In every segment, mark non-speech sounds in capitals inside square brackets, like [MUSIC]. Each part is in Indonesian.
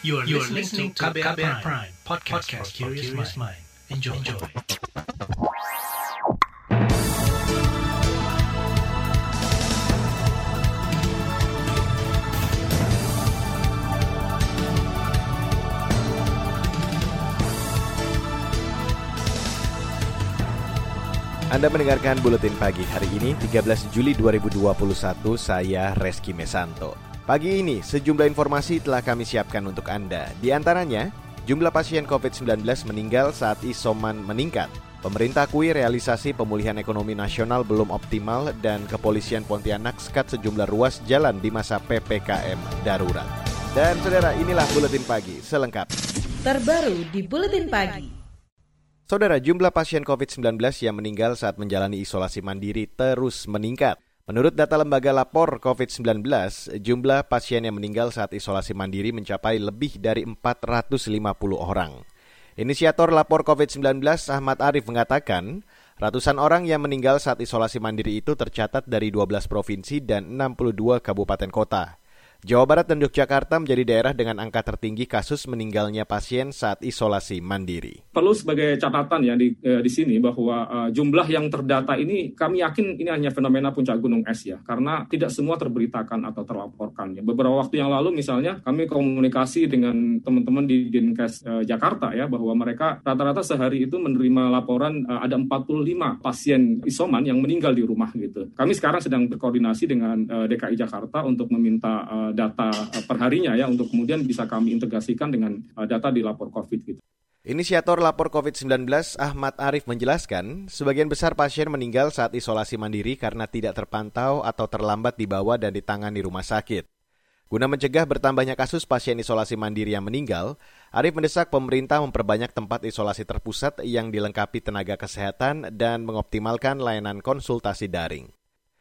You are, you are listening to KBR, Prime, Prime podcast, podcast for curious mind. Enjoy. Enjoy. Anda mendengarkan Buletin Pagi hari ini 13 Juli 2021 saya Reski Mesanto. Pagi ini sejumlah informasi telah kami siapkan untuk Anda. Di antaranya, jumlah pasien COVID-19 meninggal saat isoman meningkat. Pemerintah akui realisasi pemulihan ekonomi nasional belum optimal dan kepolisian Pontianak sekat sejumlah ruas jalan di masa PPKM darurat. Dan saudara, inilah Buletin Pagi selengkap. Terbaru di Buletin Pagi. Saudara, jumlah pasien COVID-19 yang meninggal saat menjalani isolasi mandiri terus meningkat. Menurut data lembaga lapor COVID-19, jumlah pasien yang meninggal saat isolasi mandiri mencapai lebih dari 450 orang. Inisiator lapor COVID-19 Ahmad Arif mengatakan, ratusan orang yang meninggal saat isolasi mandiri itu tercatat dari 12 provinsi dan 62 kabupaten kota. Jawa Barat dan Yogyakarta menjadi daerah dengan angka tertinggi kasus meninggalnya pasien saat isolasi mandiri. Perlu sebagai catatan ya di, eh, di sini bahwa uh, jumlah yang terdata ini kami yakin ini hanya fenomena puncak gunung es ya, karena tidak semua terberitakan atau terlaporkan. Ya. Beberapa waktu yang lalu misalnya kami komunikasi dengan teman-teman di Dinkes uh, Jakarta ya bahwa mereka rata-rata sehari itu menerima laporan uh, ada 45 pasien isoman yang meninggal di rumah gitu. Kami sekarang sedang berkoordinasi dengan uh, DKI Jakarta untuk meminta uh, data uh, perharinya ya untuk kemudian bisa kami integrasikan dengan uh, data di lapor COVID gitu. Inisiator lapor COVID-19 Ahmad Arif menjelaskan, sebagian besar pasien meninggal saat isolasi mandiri karena tidak terpantau atau terlambat dibawa dan ditangani rumah sakit. Guna mencegah bertambahnya kasus pasien isolasi mandiri yang meninggal, Arif mendesak pemerintah memperbanyak tempat isolasi terpusat yang dilengkapi tenaga kesehatan dan mengoptimalkan layanan konsultasi daring.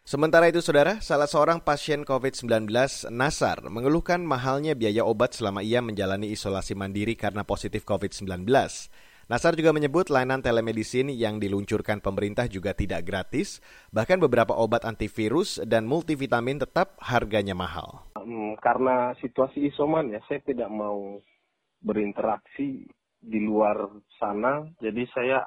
Sementara itu, saudara, salah seorang pasien COVID-19, Nasar, mengeluhkan mahalnya biaya obat selama ia menjalani isolasi mandiri karena positif COVID-19. Nasar juga menyebut layanan telemedicine yang diluncurkan pemerintah juga tidak gratis, bahkan beberapa obat antivirus dan multivitamin tetap harganya mahal. Hmm, karena situasi isoman ya, saya tidak mau berinteraksi di luar sana, jadi saya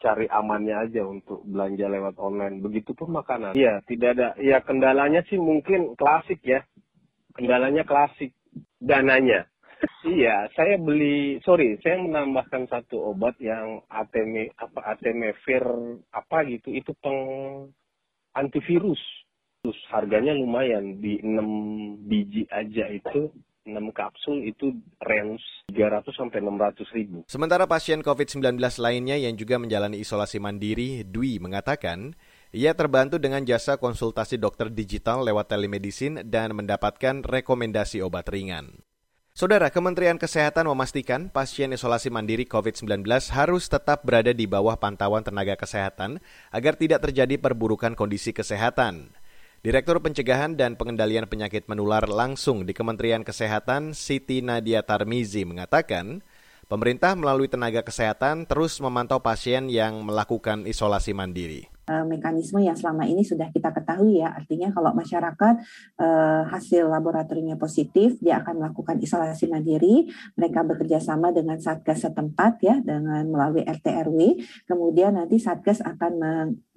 cari amannya aja untuk belanja lewat online. Begitupun makanan. Iya, tidak ada. Ya kendalanya sih mungkin klasik ya. Kendalanya klasik. Dananya. iya, saya beli. Sorry, saya menambahkan satu obat yang atm apa atemevir apa gitu. Itu peng antivirus. Terus harganya lumayan di 6 biji aja itu 6 kapsul itu range 300 sampai 600 ribu. Sementara pasien COVID-19 lainnya yang juga menjalani isolasi mandiri, Dwi mengatakan, ia terbantu dengan jasa konsultasi dokter digital lewat telemedicine dan mendapatkan rekomendasi obat ringan. Saudara, Kementerian Kesehatan memastikan pasien isolasi mandiri COVID-19 harus tetap berada di bawah pantauan tenaga kesehatan agar tidak terjadi perburukan kondisi kesehatan. Direktur Pencegahan dan Pengendalian Penyakit Menular langsung di Kementerian Kesehatan Siti Nadia Tarmizi mengatakan, pemerintah melalui tenaga kesehatan terus memantau pasien yang melakukan isolasi mandiri. Eh, mekanisme yang selama ini sudah kita ketahui ya. Artinya kalau masyarakat eh, hasil laboratoriumnya positif, dia akan melakukan isolasi mandiri. Mereka bekerja sama dengan satgas setempat ya, dengan melalui RT RW. Kemudian nanti satgas akan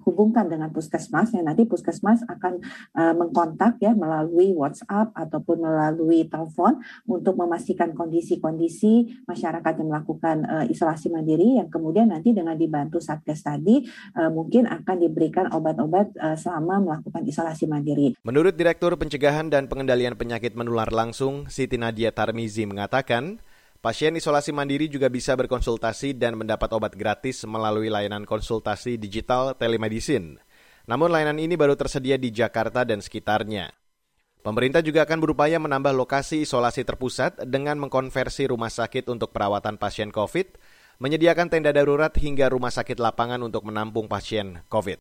menghubungkan dengan puskesmas. Ya nanti puskesmas akan eh, mengkontak ya melalui WhatsApp ataupun melalui telepon untuk memastikan kondisi-kondisi masyarakat yang melakukan eh, isolasi mandiri. Yang kemudian nanti dengan dibantu satgas tadi eh, mungkin akan diberikan obat-obat uh, selama melakukan isolasi mandiri. Menurut Direktur Pencegahan dan Pengendalian Penyakit Menular Langsung, Siti Nadia Tarmizi mengatakan, pasien isolasi mandiri juga bisa berkonsultasi dan mendapat obat gratis melalui layanan konsultasi digital telemedicine. Namun layanan ini baru tersedia di Jakarta dan sekitarnya. Pemerintah juga akan berupaya menambah lokasi isolasi terpusat dengan mengkonversi rumah sakit untuk perawatan pasien COVID menyediakan tenda darurat hingga rumah sakit lapangan untuk menampung pasien COVID.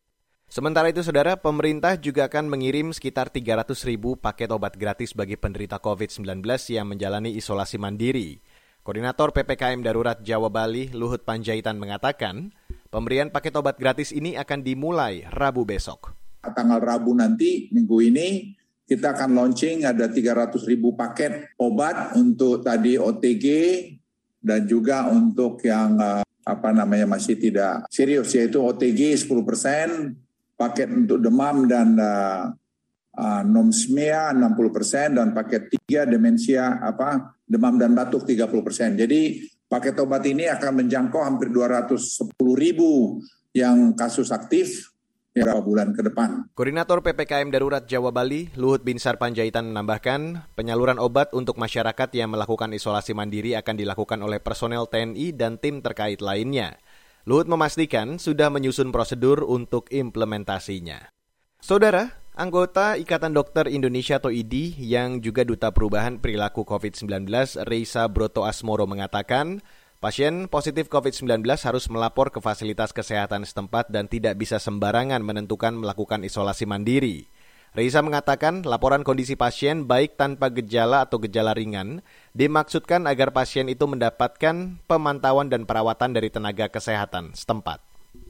Sementara itu, saudara, pemerintah juga akan mengirim sekitar 300 ribu paket obat gratis bagi penderita COVID-19 yang menjalani isolasi mandiri. Koordinator PPKM Darurat Jawa Bali, Luhut Panjaitan mengatakan, pemberian paket obat gratis ini akan dimulai Rabu besok. Tanggal Rabu nanti, minggu ini, kita akan launching ada 300 ribu paket obat untuk tadi OTG dan juga untuk yang uh, apa namanya masih tidak serius yaitu OTG 10 persen, paket untuk demam dan uh, uh, nomsmia 60 persen dan paket 3 demensia apa demam dan batuk 30 persen. Jadi paket obat ini akan menjangkau hampir 210 ribu yang kasus aktif beberapa bulan ke depan. Koordinator PPKM Darurat Jawa Bali, Luhut Binsar Panjaitan menambahkan, penyaluran obat untuk masyarakat yang melakukan isolasi mandiri akan dilakukan oleh personel TNI dan tim terkait lainnya. Luhut memastikan sudah menyusun prosedur untuk implementasinya. Saudara, anggota Ikatan Dokter Indonesia atau IDI yang juga Duta Perubahan Perilaku COVID-19, Reisa Broto Asmoro mengatakan, Pasien positif COVID-19 harus melapor ke fasilitas kesehatan setempat dan tidak bisa sembarangan menentukan melakukan isolasi mandiri. Reisa mengatakan laporan kondisi pasien baik tanpa gejala atau gejala ringan dimaksudkan agar pasien itu mendapatkan pemantauan dan perawatan dari tenaga kesehatan setempat.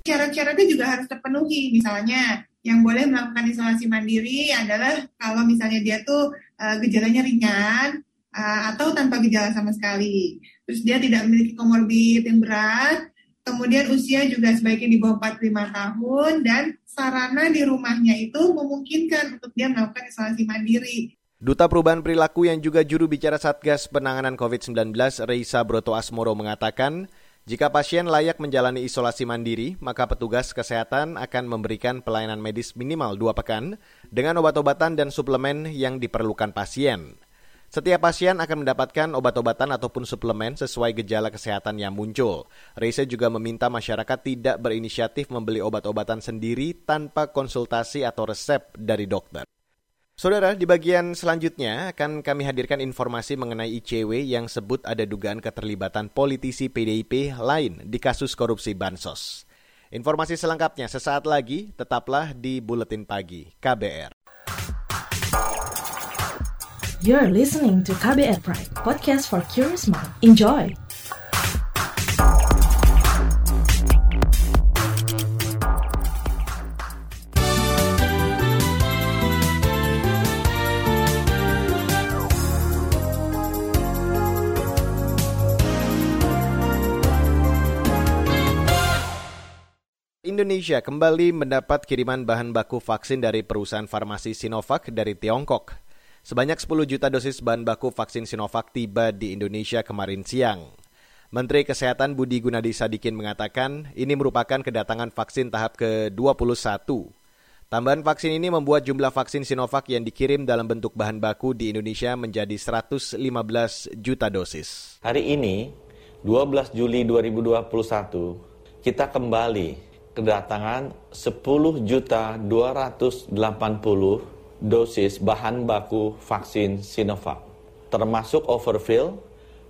Syarat-syaratnya juga harus terpenuhi, misalnya yang boleh melakukan isolasi mandiri adalah kalau misalnya dia tuh uh, gejalanya ringan, uh, atau tanpa gejala sama sekali. Terus dia tidak memiliki komorbid yang berat, kemudian usia juga sebaiknya di bawah 45 tahun, dan sarana di rumahnya itu memungkinkan untuk dia melakukan isolasi mandiri. Duta Perubahan Perilaku yang juga juru bicara Satgas Penanganan COVID-19, Reisa Broto Asmoro mengatakan, jika pasien layak menjalani isolasi mandiri, maka petugas kesehatan akan memberikan pelayanan medis minimal dua pekan dengan obat-obatan dan suplemen yang diperlukan pasien. Setiap pasien akan mendapatkan obat-obatan ataupun suplemen sesuai gejala kesehatan yang muncul. Reise juga meminta masyarakat tidak berinisiatif membeli obat-obatan sendiri tanpa konsultasi atau resep dari dokter. Saudara, di bagian selanjutnya akan kami hadirkan informasi mengenai ICW yang sebut ada dugaan keterlibatan politisi PDIP lain di kasus korupsi Bansos. Informasi selengkapnya sesaat lagi, tetaplah di Buletin Pagi KBR. You're listening to KBR Pride, podcast for curious mind. Enjoy! Indonesia kembali mendapat kiriman bahan baku vaksin dari perusahaan farmasi Sinovac dari Tiongkok. Sebanyak 10 juta dosis bahan baku vaksin Sinovac tiba di Indonesia kemarin siang. Menteri Kesehatan Budi Gunadi Sadikin mengatakan ini merupakan kedatangan vaksin tahap ke-21. Tambahan vaksin ini membuat jumlah vaksin Sinovac yang dikirim dalam bentuk bahan baku di Indonesia menjadi 115 juta dosis. Hari ini, 12 Juli 2021, kita kembali kedatangan 10 juta 280 dosis bahan baku vaksin Sinovac, termasuk overfill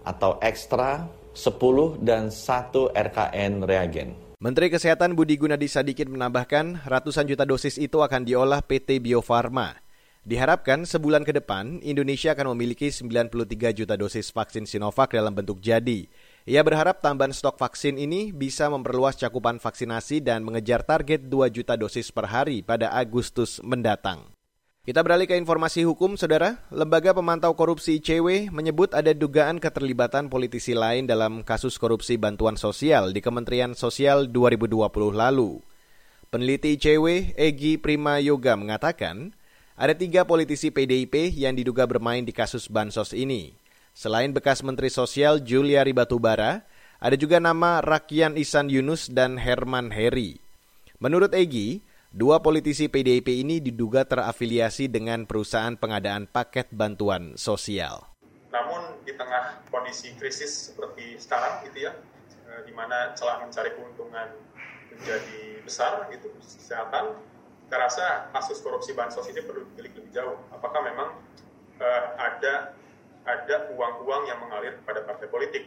atau ekstra 10 dan 1 RKN reagen. Menteri Kesehatan Budi Gunadi Sadikin menambahkan ratusan juta dosis itu akan diolah PT Bio Farma. Diharapkan sebulan ke depan Indonesia akan memiliki 93 juta dosis vaksin Sinovac dalam bentuk jadi. Ia berharap tambahan stok vaksin ini bisa memperluas cakupan vaksinasi dan mengejar target 2 juta dosis per hari pada Agustus mendatang. Kita beralih ke informasi hukum, Saudara. Lembaga Pemantau Korupsi ICW menyebut ada dugaan keterlibatan politisi lain dalam kasus korupsi bantuan sosial di Kementerian Sosial 2020 lalu. Peneliti ICW, Egi Prima Yoga mengatakan, ada tiga politisi PDIP yang diduga bermain di kasus bansos ini. Selain bekas Menteri Sosial Julia Ribatubara, ada juga nama Rakian Isan Yunus dan Herman Heri. Menurut Egi, Dua politisi PDIP ini diduga terafiliasi dengan perusahaan pengadaan paket bantuan sosial. Namun di tengah kondisi krisis seperti sekarang gitu ya, eh, di mana celah mencari keuntungan menjadi besar itu kesehatan, saya rasa kasus korupsi bansos ini perlu ditelik lebih jauh. Apakah memang uh, ada ada uang-uang yang mengalir kepada partai politik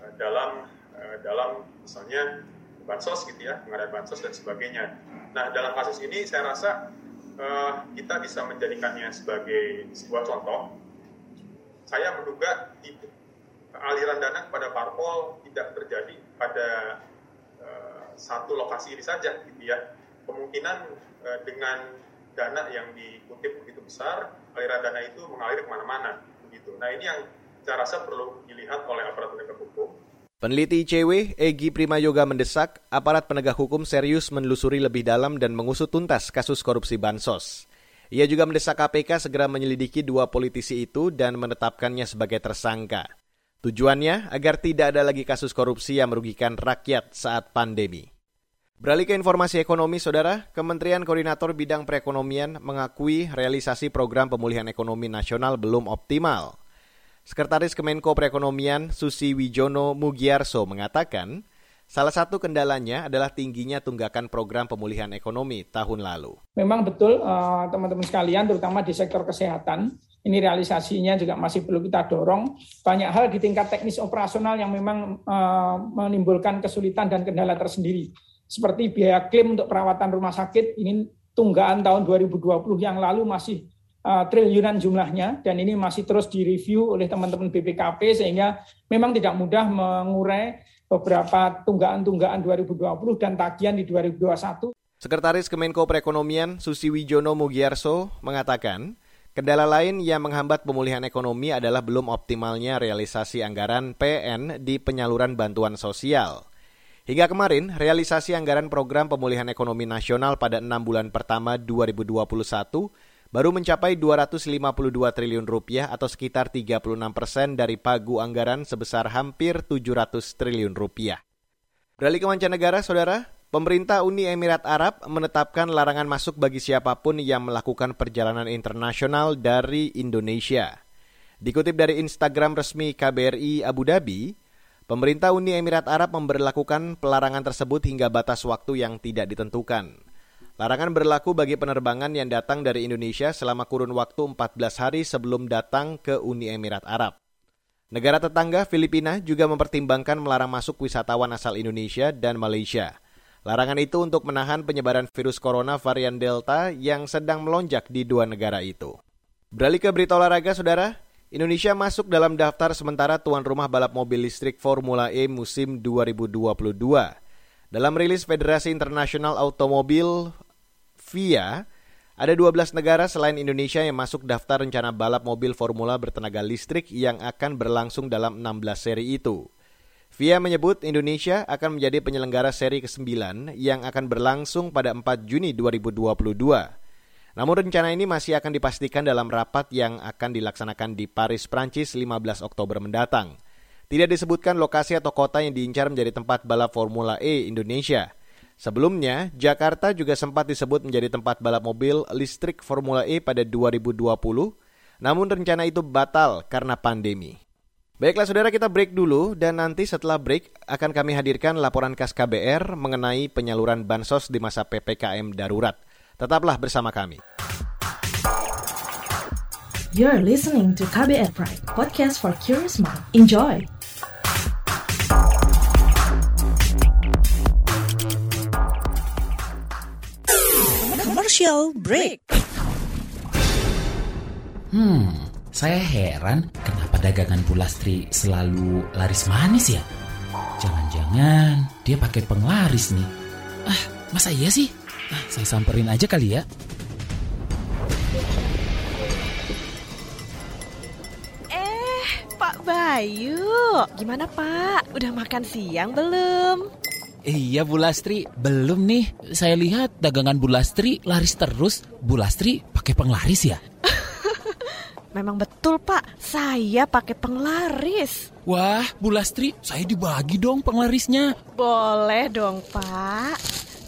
uh, dalam uh, dalam misalnya bansos gitu ya, pengadaan bansos dan sebagainya. Nah dalam kasus ini saya rasa uh, kita bisa menjadikannya sebagai sebuah contoh. Saya menduga aliran dana kepada parpol tidak terjadi pada satu lokasi ini saja gitu ya. Kemungkinan dengan dana yang dikutip begitu besar aliran dana itu mengalir ke mana-mana begitu. Nah ini yang saya rasa perlu dilihat oleh aparat penegak hukum. Peneliti ICW, Egi Prima Yoga mendesak aparat penegak hukum serius menelusuri lebih dalam dan mengusut tuntas kasus korupsi Bansos. Ia juga mendesak KPK segera menyelidiki dua politisi itu dan menetapkannya sebagai tersangka. Tujuannya agar tidak ada lagi kasus korupsi yang merugikan rakyat saat pandemi. Beralih ke informasi ekonomi, Saudara, Kementerian Koordinator Bidang Perekonomian mengakui realisasi program pemulihan ekonomi nasional belum optimal. Sekretaris Kemenko Perekonomian Susi Wijono Mugiarso mengatakan, salah satu kendalanya adalah tingginya tunggakan program pemulihan ekonomi tahun lalu. Memang betul eh, teman-teman sekalian, terutama di sektor kesehatan, ini realisasinya juga masih perlu kita dorong. Banyak hal di tingkat teknis operasional yang memang uh, menimbulkan kesulitan dan kendala tersendiri. Seperti biaya klaim untuk perawatan rumah sakit, ini tunggaan tahun 2020 yang lalu masih uh, triliunan jumlahnya, dan ini masih terus direview oleh teman-teman BPKP, sehingga memang tidak mudah mengurai beberapa tunggaan-tunggaan 2020 dan tagihan di 2021. Sekretaris Kemenko Perekonomian Susi Wijono Mugiarso mengatakan, Kendala lain yang menghambat pemulihan ekonomi adalah belum optimalnya realisasi anggaran PN di penyaluran bantuan sosial. Hingga kemarin, realisasi anggaran program pemulihan ekonomi nasional pada enam bulan pertama 2021 baru mencapai 252 triliun rupiah atau sekitar 36 persen dari pagu anggaran sebesar hampir 700 triliun rupiah. Beralih ke mancanegara, saudara, Pemerintah Uni Emirat Arab menetapkan larangan masuk bagi siapa pun yang melakukan perjalanan internasional dari Indonesia. Dikutip dari Instagram resmi KBRI Abu Dhabi, pemerintah Uni Emirat Arab memberlakukan pelarangan tersebut hingga batas waktu yang tidak ditentukan. Larangan berlaku bagi penerbangan yang datang dari Indonesia selama kurun waktu 14 hari sebelum datang ke Uni Emirat Arab. Negara tetangga Filipina juga mempertimbangkan melarang masuk wisatawan asal Indonesia dan Malaysia. Larangan itu untuk menahan penyebaran virus corona varian Delta yang sedang melonjak di dua negara itu. Beralih ke berita olahraga, saudara. Indonesia masuk dalam daftar sementara tuan rumah balap mobil listrik Formula E musim 2022. Dalam rilis Federasi Internasional Automobil FIA, ada 12 negara selain Indonesia yang masuk daftar rencana balap mobil Formula bertenaga listrik yang akan berlangsung dalam 16 seri itu. VIA menyebut Indonesia akan menjadi penyelenggara seri ke-9 yang akan berlangsung pada 4 Juni 2022. Namun rencana ini masih akan dipastikan dalam rapat yang akan dilaksanakan di Paris, Prancis 15 Oktober mendatang. Tidak disebutkan lokasi atau kota yang diincar menjadi tempat balap Formula E Indonesia. Sebelumnya, Jakarta juga sempat disebut menjadi tempat balap mobil listrik Formula E pada 2020, namun rencana itu batal karena pandemi. Baiklah saudara kita break dulu dan nanti setelah break akan kami hadirkan laporan khas KBR mengenai penyaluran bansos di masa PPKM darurat. Tetaplah bersama kami. You're listening to KBR Pride, podcast for curious mind. Enjoy! Commercial break. Hmm, saya heran kenapa dagangan Bu Lastri selalu laris manis ya? Jangan-jangan dia pakai penglaris nih. Ah, masa iya sih? Saya samperin aja kali ya. Eh, Pak Bayu, gimana Pak? Udah makan siang belum? Iya Bu Lastri, belum nih. Saya lihat dagangan Bu Lastri laris terus. Bu Lastri pakai penglaris ya? [LAUGHS] Memang betul Pak, saya pakai penglaris. Wah, Bu Lastri, saya dibagi dong penglarisnya. Boleh dong Pak.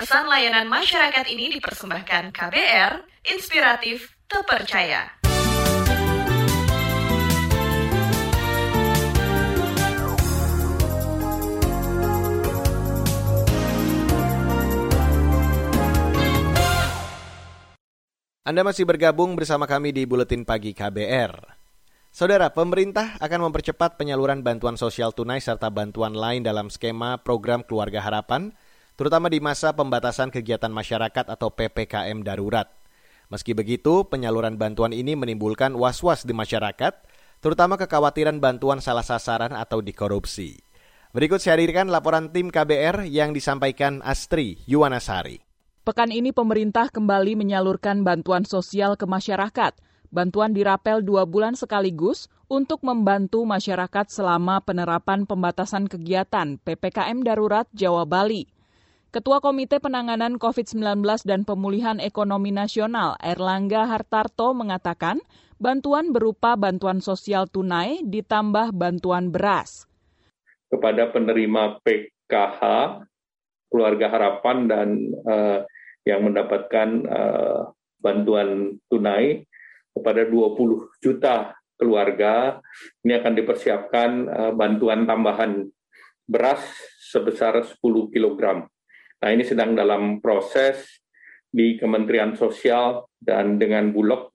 Pesan layanan masyarakat ini dipersembahkan KBR, inspiratif, terpercaya. Anda masih bergabung bersama kami di Buletin Pagi KBR. Saudara, pemerintah akan mempercepat penyaluran bantuan sosial tunai serta bantuan lain dalam skema program Keluarga Harapan, terutama di masa pembatasan kegiatan masyarakat atau PPKM darurat. Meski begitu, penyaluran bantuan ini menimbulkan was-was di masyarakat, terutama kekhawatiran bantuan salah sasaran atau dikorupsi. Berikut saya hadirkan laporan tim KBR yang disampaikan Astri Yuwanasari. Pekan ini pemerintah kembali menyalurkan bantuan sosial ke masyarakat – Bantuan dirapel dua bulan sekaligus untuk membantu masyarakat selama penerapan pembatasan kegiatan PPKM Darurat Jawa Bali. Ketua Komite Penanganan COVID-19 dan Pemulihan Ekonomi Nasional Erlangga Hartarto mengatakan bantuan berupa bantuan sosial tunai ditambah bantuan beras. Kepada penerima PKH, keluarga harapan dan uh, yang mendapatkan uh, bantuan tunai kepada 20 juta keluarga ini akan dipersiapkan uh, bantuan tambahan beras sebesar 10 kg. Nah, ini sedang dalam proses di Kementerian Sosial dan dengan Bulog.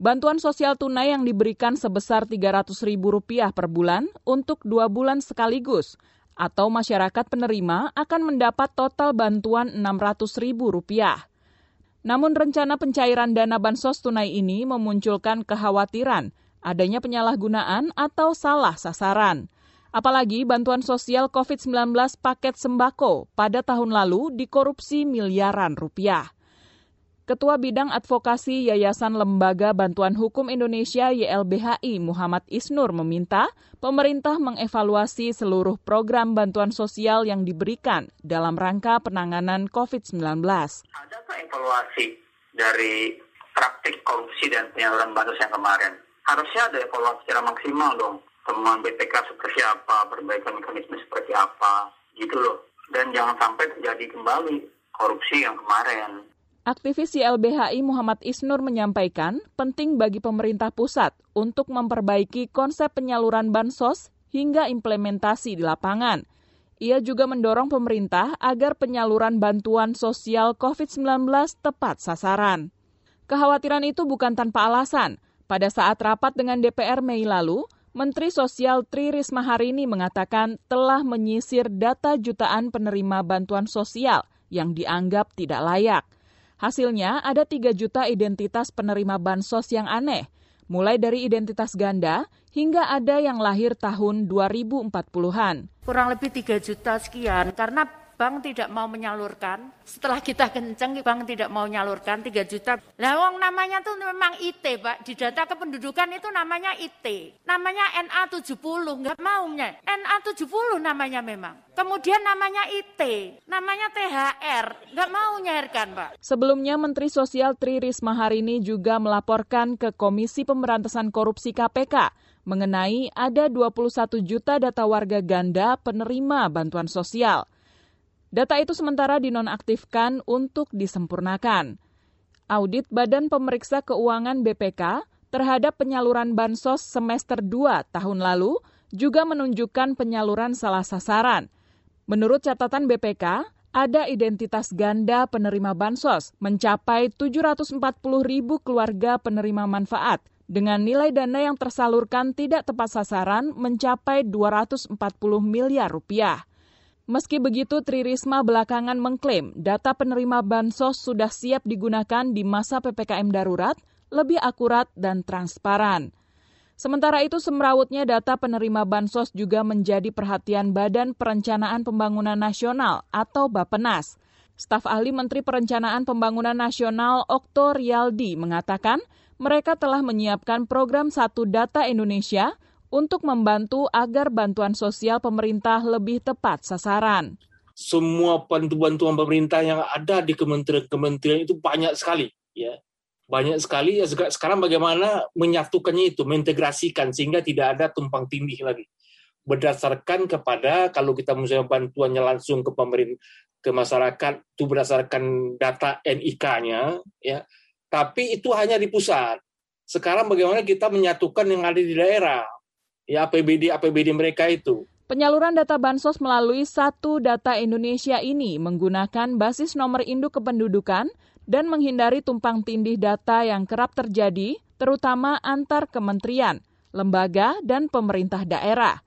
Bantuan sosial tunai yang diberikan sebesar Rp300.000 per bulan untuk dua bulan sekaligus, atau masyarakat penerima akan mendapat total bantuan Rp600.000. Namun rencana pencairan dana bansos tunai ini memunculkan kekhawatiran adanya penyalahgunaan atau salah sasaran. Apalagi bantuan sosial COVID-19 paket sembako pada tahun lalu dikorupsi miliaran rupiah. Ketua Bidang Advokasi Yayasan Lembaga Bantuan Hukum Indonesia YLBHI Muhammad Isnur meminta pemerintah mengevaluasi seluruh program bantuan sosial yang diberikan dalam rangka penanganan COVID-19. Adakah evaluasi dari praktik korupsi dan penyaluran bantuan yang kemarin? Harusnya ada evaluasi secara maksimal dong. Temuan BPK seperti apa, perbaikan mekanisme seperti apa, gitu loh. Dan jangan sampai terjadi kembali korupsi yang kemarin. Aktivis YLBHI Muhammad Isnur menyampaikan penting bagi pemerintah pusat untuk memperbaiki konsep penyaluran bansos hingga implementasi di lapangan. Ia juga mendorong pemerintah agar penyaluran bantuan sosial COVID-19 tepat sasaran. Kekhawatiran itu bukan tanpa alasan. Pada saat rapat dengan DPR Mei lalu, Menteri Sosial Tri Risma hari ini mengatakan telah menyisir data jutaan penerima bantuan sosial yang dianggap tidak layak. Hasilnya ada 3 juta identitas penerima bansos yang aneh, mulai dari identitas ganda hingga ada yang lahir tahun 2040-an. Kurang lebih 3 juta sekian, karena bank tidak mau menyalurkan. Setelah kita kenceng, bank tidak mau menyalurkan 3 juta. Lah wong namanya tuh memang IT, Pak. Di data kependudukan itu namanya IT. Namanya NA70, nggak maunya. NA70 namanya memang. Kemudian namanya IT, namanya THR, nggak mau nyairkan, Pak. Sebelumnya, Menteri Sosial Tri Risma hari ini juga melaporkan ke Komisi Pemberantasan Korupsi KPK mengenai ada 21 juta data warga ganda penerima bantuan sosial. Data itu sementara dinonaktifkan untuk disempurnakan. Audit Badan Pemeriksa Keuangan BPK terhadap penyaluran bansos semester 2 tahun lalu juga menunjukkan penyaluran salah sasaran. Menurut catatan BPK, ada identitas ganda penerima bansos mencapai 740 ribu keluarga penerima manfaat dengan nilai dana yang tersalurkan tidak tepat sasaran mencapai 240 miliar rupiah. Meski begitu, Tri Risma belakangan mengklaim data penerima bansos sudah siap digunakan di masa PPKM darurat, lebih akurat dan transparan. Sementara itu, semrawutnya data penerima bansos juga menjadi perhatian Badan Perencanaan Pembangunan Nasional atau Bapenas. Staf ahli Menteri Perencanaan Pembangunan Nasional Okto Rialdi mengatakan mereka telah menyiapkan program Satu Data Indonesia untuk membantu agar bantuan sosial pemerintah lebih tepat sasaran. Semua bantuan-bantuan pemerintah yang ada di kementerian-kementerian itu banyak sekali, ya banyak sekali. Ya sekarang bagaimana menyatukannya itu, mengintegrasikan sehingga tidak ada tumpang tindih lagi. Berdasarkan kepada kalau kita misalnya bantuannya langsung ke pemerintah ke masyarakat itu berdasarkan data NIK-nya, ya. Tapi itu hanya di pusat. Sekarang bagaimana kita menyatukan yang ada di daerah? Ya APBD APBD mereka itu. Penyaluran data bansos melalui satu data Indonesia ini menggunakan basis nomor induk kependudukan dan menghindari tumpang tindih data yang kerap terjadi, terutama antar kementerian, lembaga, dan pemerintah daerah.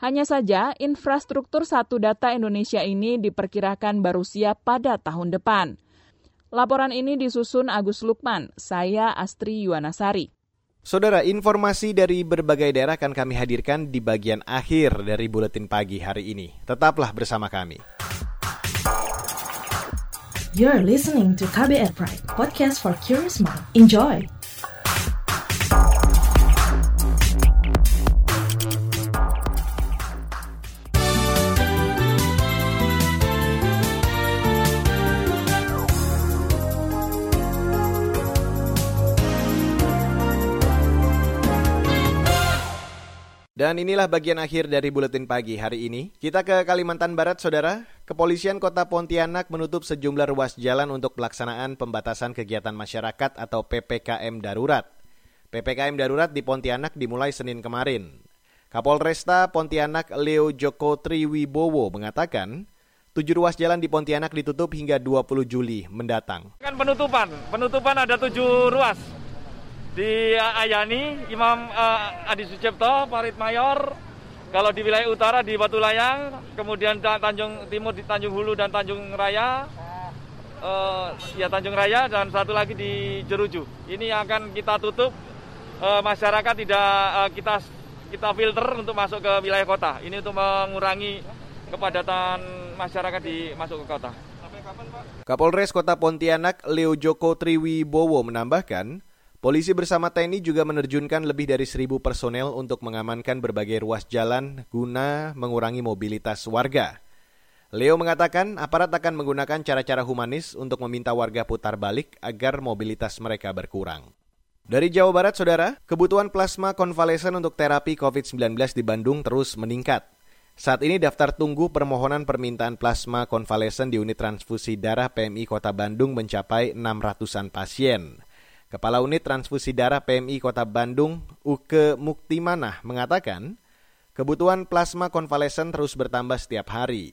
Hanya saja, infrastruktur satu data Indonesia ini diperkirakan baru siap pada tahun depan. Laporan ini disusun Agus Lukman, saya Astri Yuwanasari. Saudara, informasi dari berbagai daerah akan kami hadirkan di bagian akhir dari buletin pagi hari ini. Tetaplah bersama kami. You're listening to KBR Pride, podcast for curious mind. Enjoy! Dan inilah bagian akhir dari buletin pagi hari ini. Kita ke Kalimantan Barat, Saudara. Kepolisian Kota Pontianak menutup sejumlah ruas jalan untuk pelaksanaan pembatasan kegiatan masyarakat atau PPKM darurat. PPKM darurat di Pontianak dimulai Senin kemarin. Kapolresta Pontianak Leo Joko Triwibowo mengatakan, tujuh ruas jalan di Pontianak ditutup hingga 20 Juli mendatang. Kan penutupan, penutupan ada tujuh ruas di Ayani, Imam uh, Adi Sucipto, Parit Mayor, kalau di wilayah utara di Batu Layang, kemudian Tanjung Timur di Tanjung Hulu dan Tanjung Raya, uh, ya Tanjung Raya dan satu lagi di Jeruju. Ini yang akan kita tutup, uh, masyarakat tidak uh, kita kita filter untuk masuk ke wilayah kota. Ini untuk mengurangi kepadatan masyarakat di masuk ke kota. Kapolres Kota Pontianak Leo Joko Triwibowo menambahkan, Polisi bersama TNI juga menerjunkan lebih dari seribu personel untuk mengamankan berbagai ruas jalan guna mengurangi mobilitas warga. Leo mengatakan aparat akan menggunakan cara-cara humanis untuk meminta warga putar balik agar mobilitas mereka berkurang. Dari Jawa Barat, Saudara, kebutuhan plasma konvalesen untuk terapi COVID-19 di Bandung terus meningkat. Saat ini daftar tunggu permohonan permintaan plasma konvalesen di unit transfusi darah PMI Kota Bandung mencapai 600-an pasien. Kepala Unit Transfusi Darah PMI Kota Bandung, Uke Muktimanah, mengatakan, kebutuhan plasma konvalesen terus bertambah setiap hari.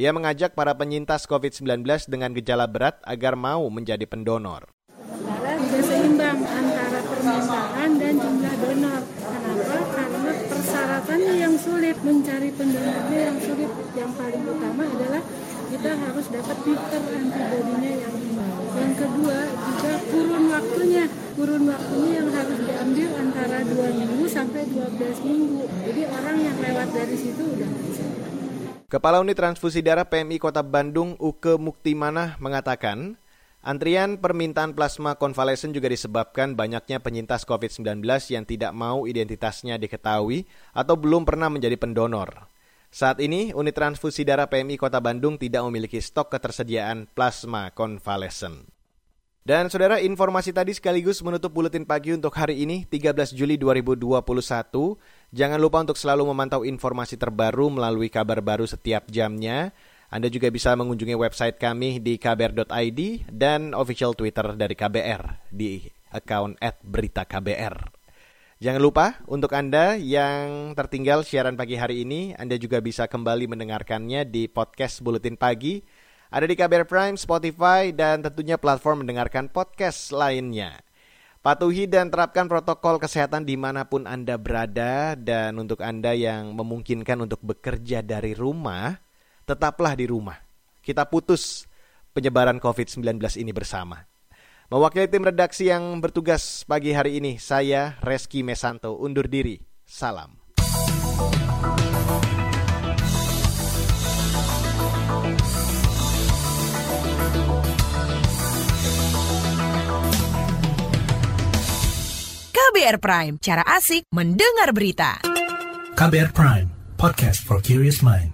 Ia mengajak para penyintas COVID-19 dengan gejala berat agar mau menjadi pendonor. Tidak seimbang antara permintaan dan jumlah donor. Kenapa? Karena persyaratannya yang sulit, mencari pendonornya yang sulit. Yang paling utama adalah kita harus dapat titer antibodinya yang yang kedua juga kurun waktunya. Kurun waktunya yang harus diambil antara dua minggu sampai 12 minggu. Jadi orang yang lewat dari situ udah bisa. Kepala Unit Transfusi Darah PMI Kota Bandung Uke Muktimanah mengatakan Antrian permintaan plasma konvalesen juga disebabkan banyaknya penyintas COVID-19 yang tidak mau identitasnya diketahui atau belum pernah menjadi pendonor. Saat ini, unit transfusi darah PMI Kota Bandung tidak memiliki stok ketersediaan plasma konvalesen. Dan saudara, informasi tadi sekaligus menutup buletin pagi untuk hari ini, 13 Juli 2021. Jangan lupa untuk selalu memantau informasi terbaru melalui kabar baru setiap jamnya. Anda juga bisa mengunjungi website kami di kbr.id dan official Twitter dari KBR di account @beritaKBR. Jangan lupa untuk Anda yang tertinggal siaran pagi hari ini, Anda juga bisa kembali mendengarkannya di podcast Buletin Pagi. Ada di KBR Prime, Spotify, dan tentunya platform mendengarkan podcast lainnya. Patuhi dan terapkan protokol kesehatan di mana pun Anda berada dan untuk Anda yang memungkinkan untuk bekerja dari rumah, tetaplah di rumah. Kita putus penyebaran COVID-19 ini bersama. Mewakili tim redaksi yang bertugas pagi hari ini, saya Reski Mesanto undur diri. Salam. KBR Prime, cara asik mendengar berita. KBR Prime, podcast for curious mind.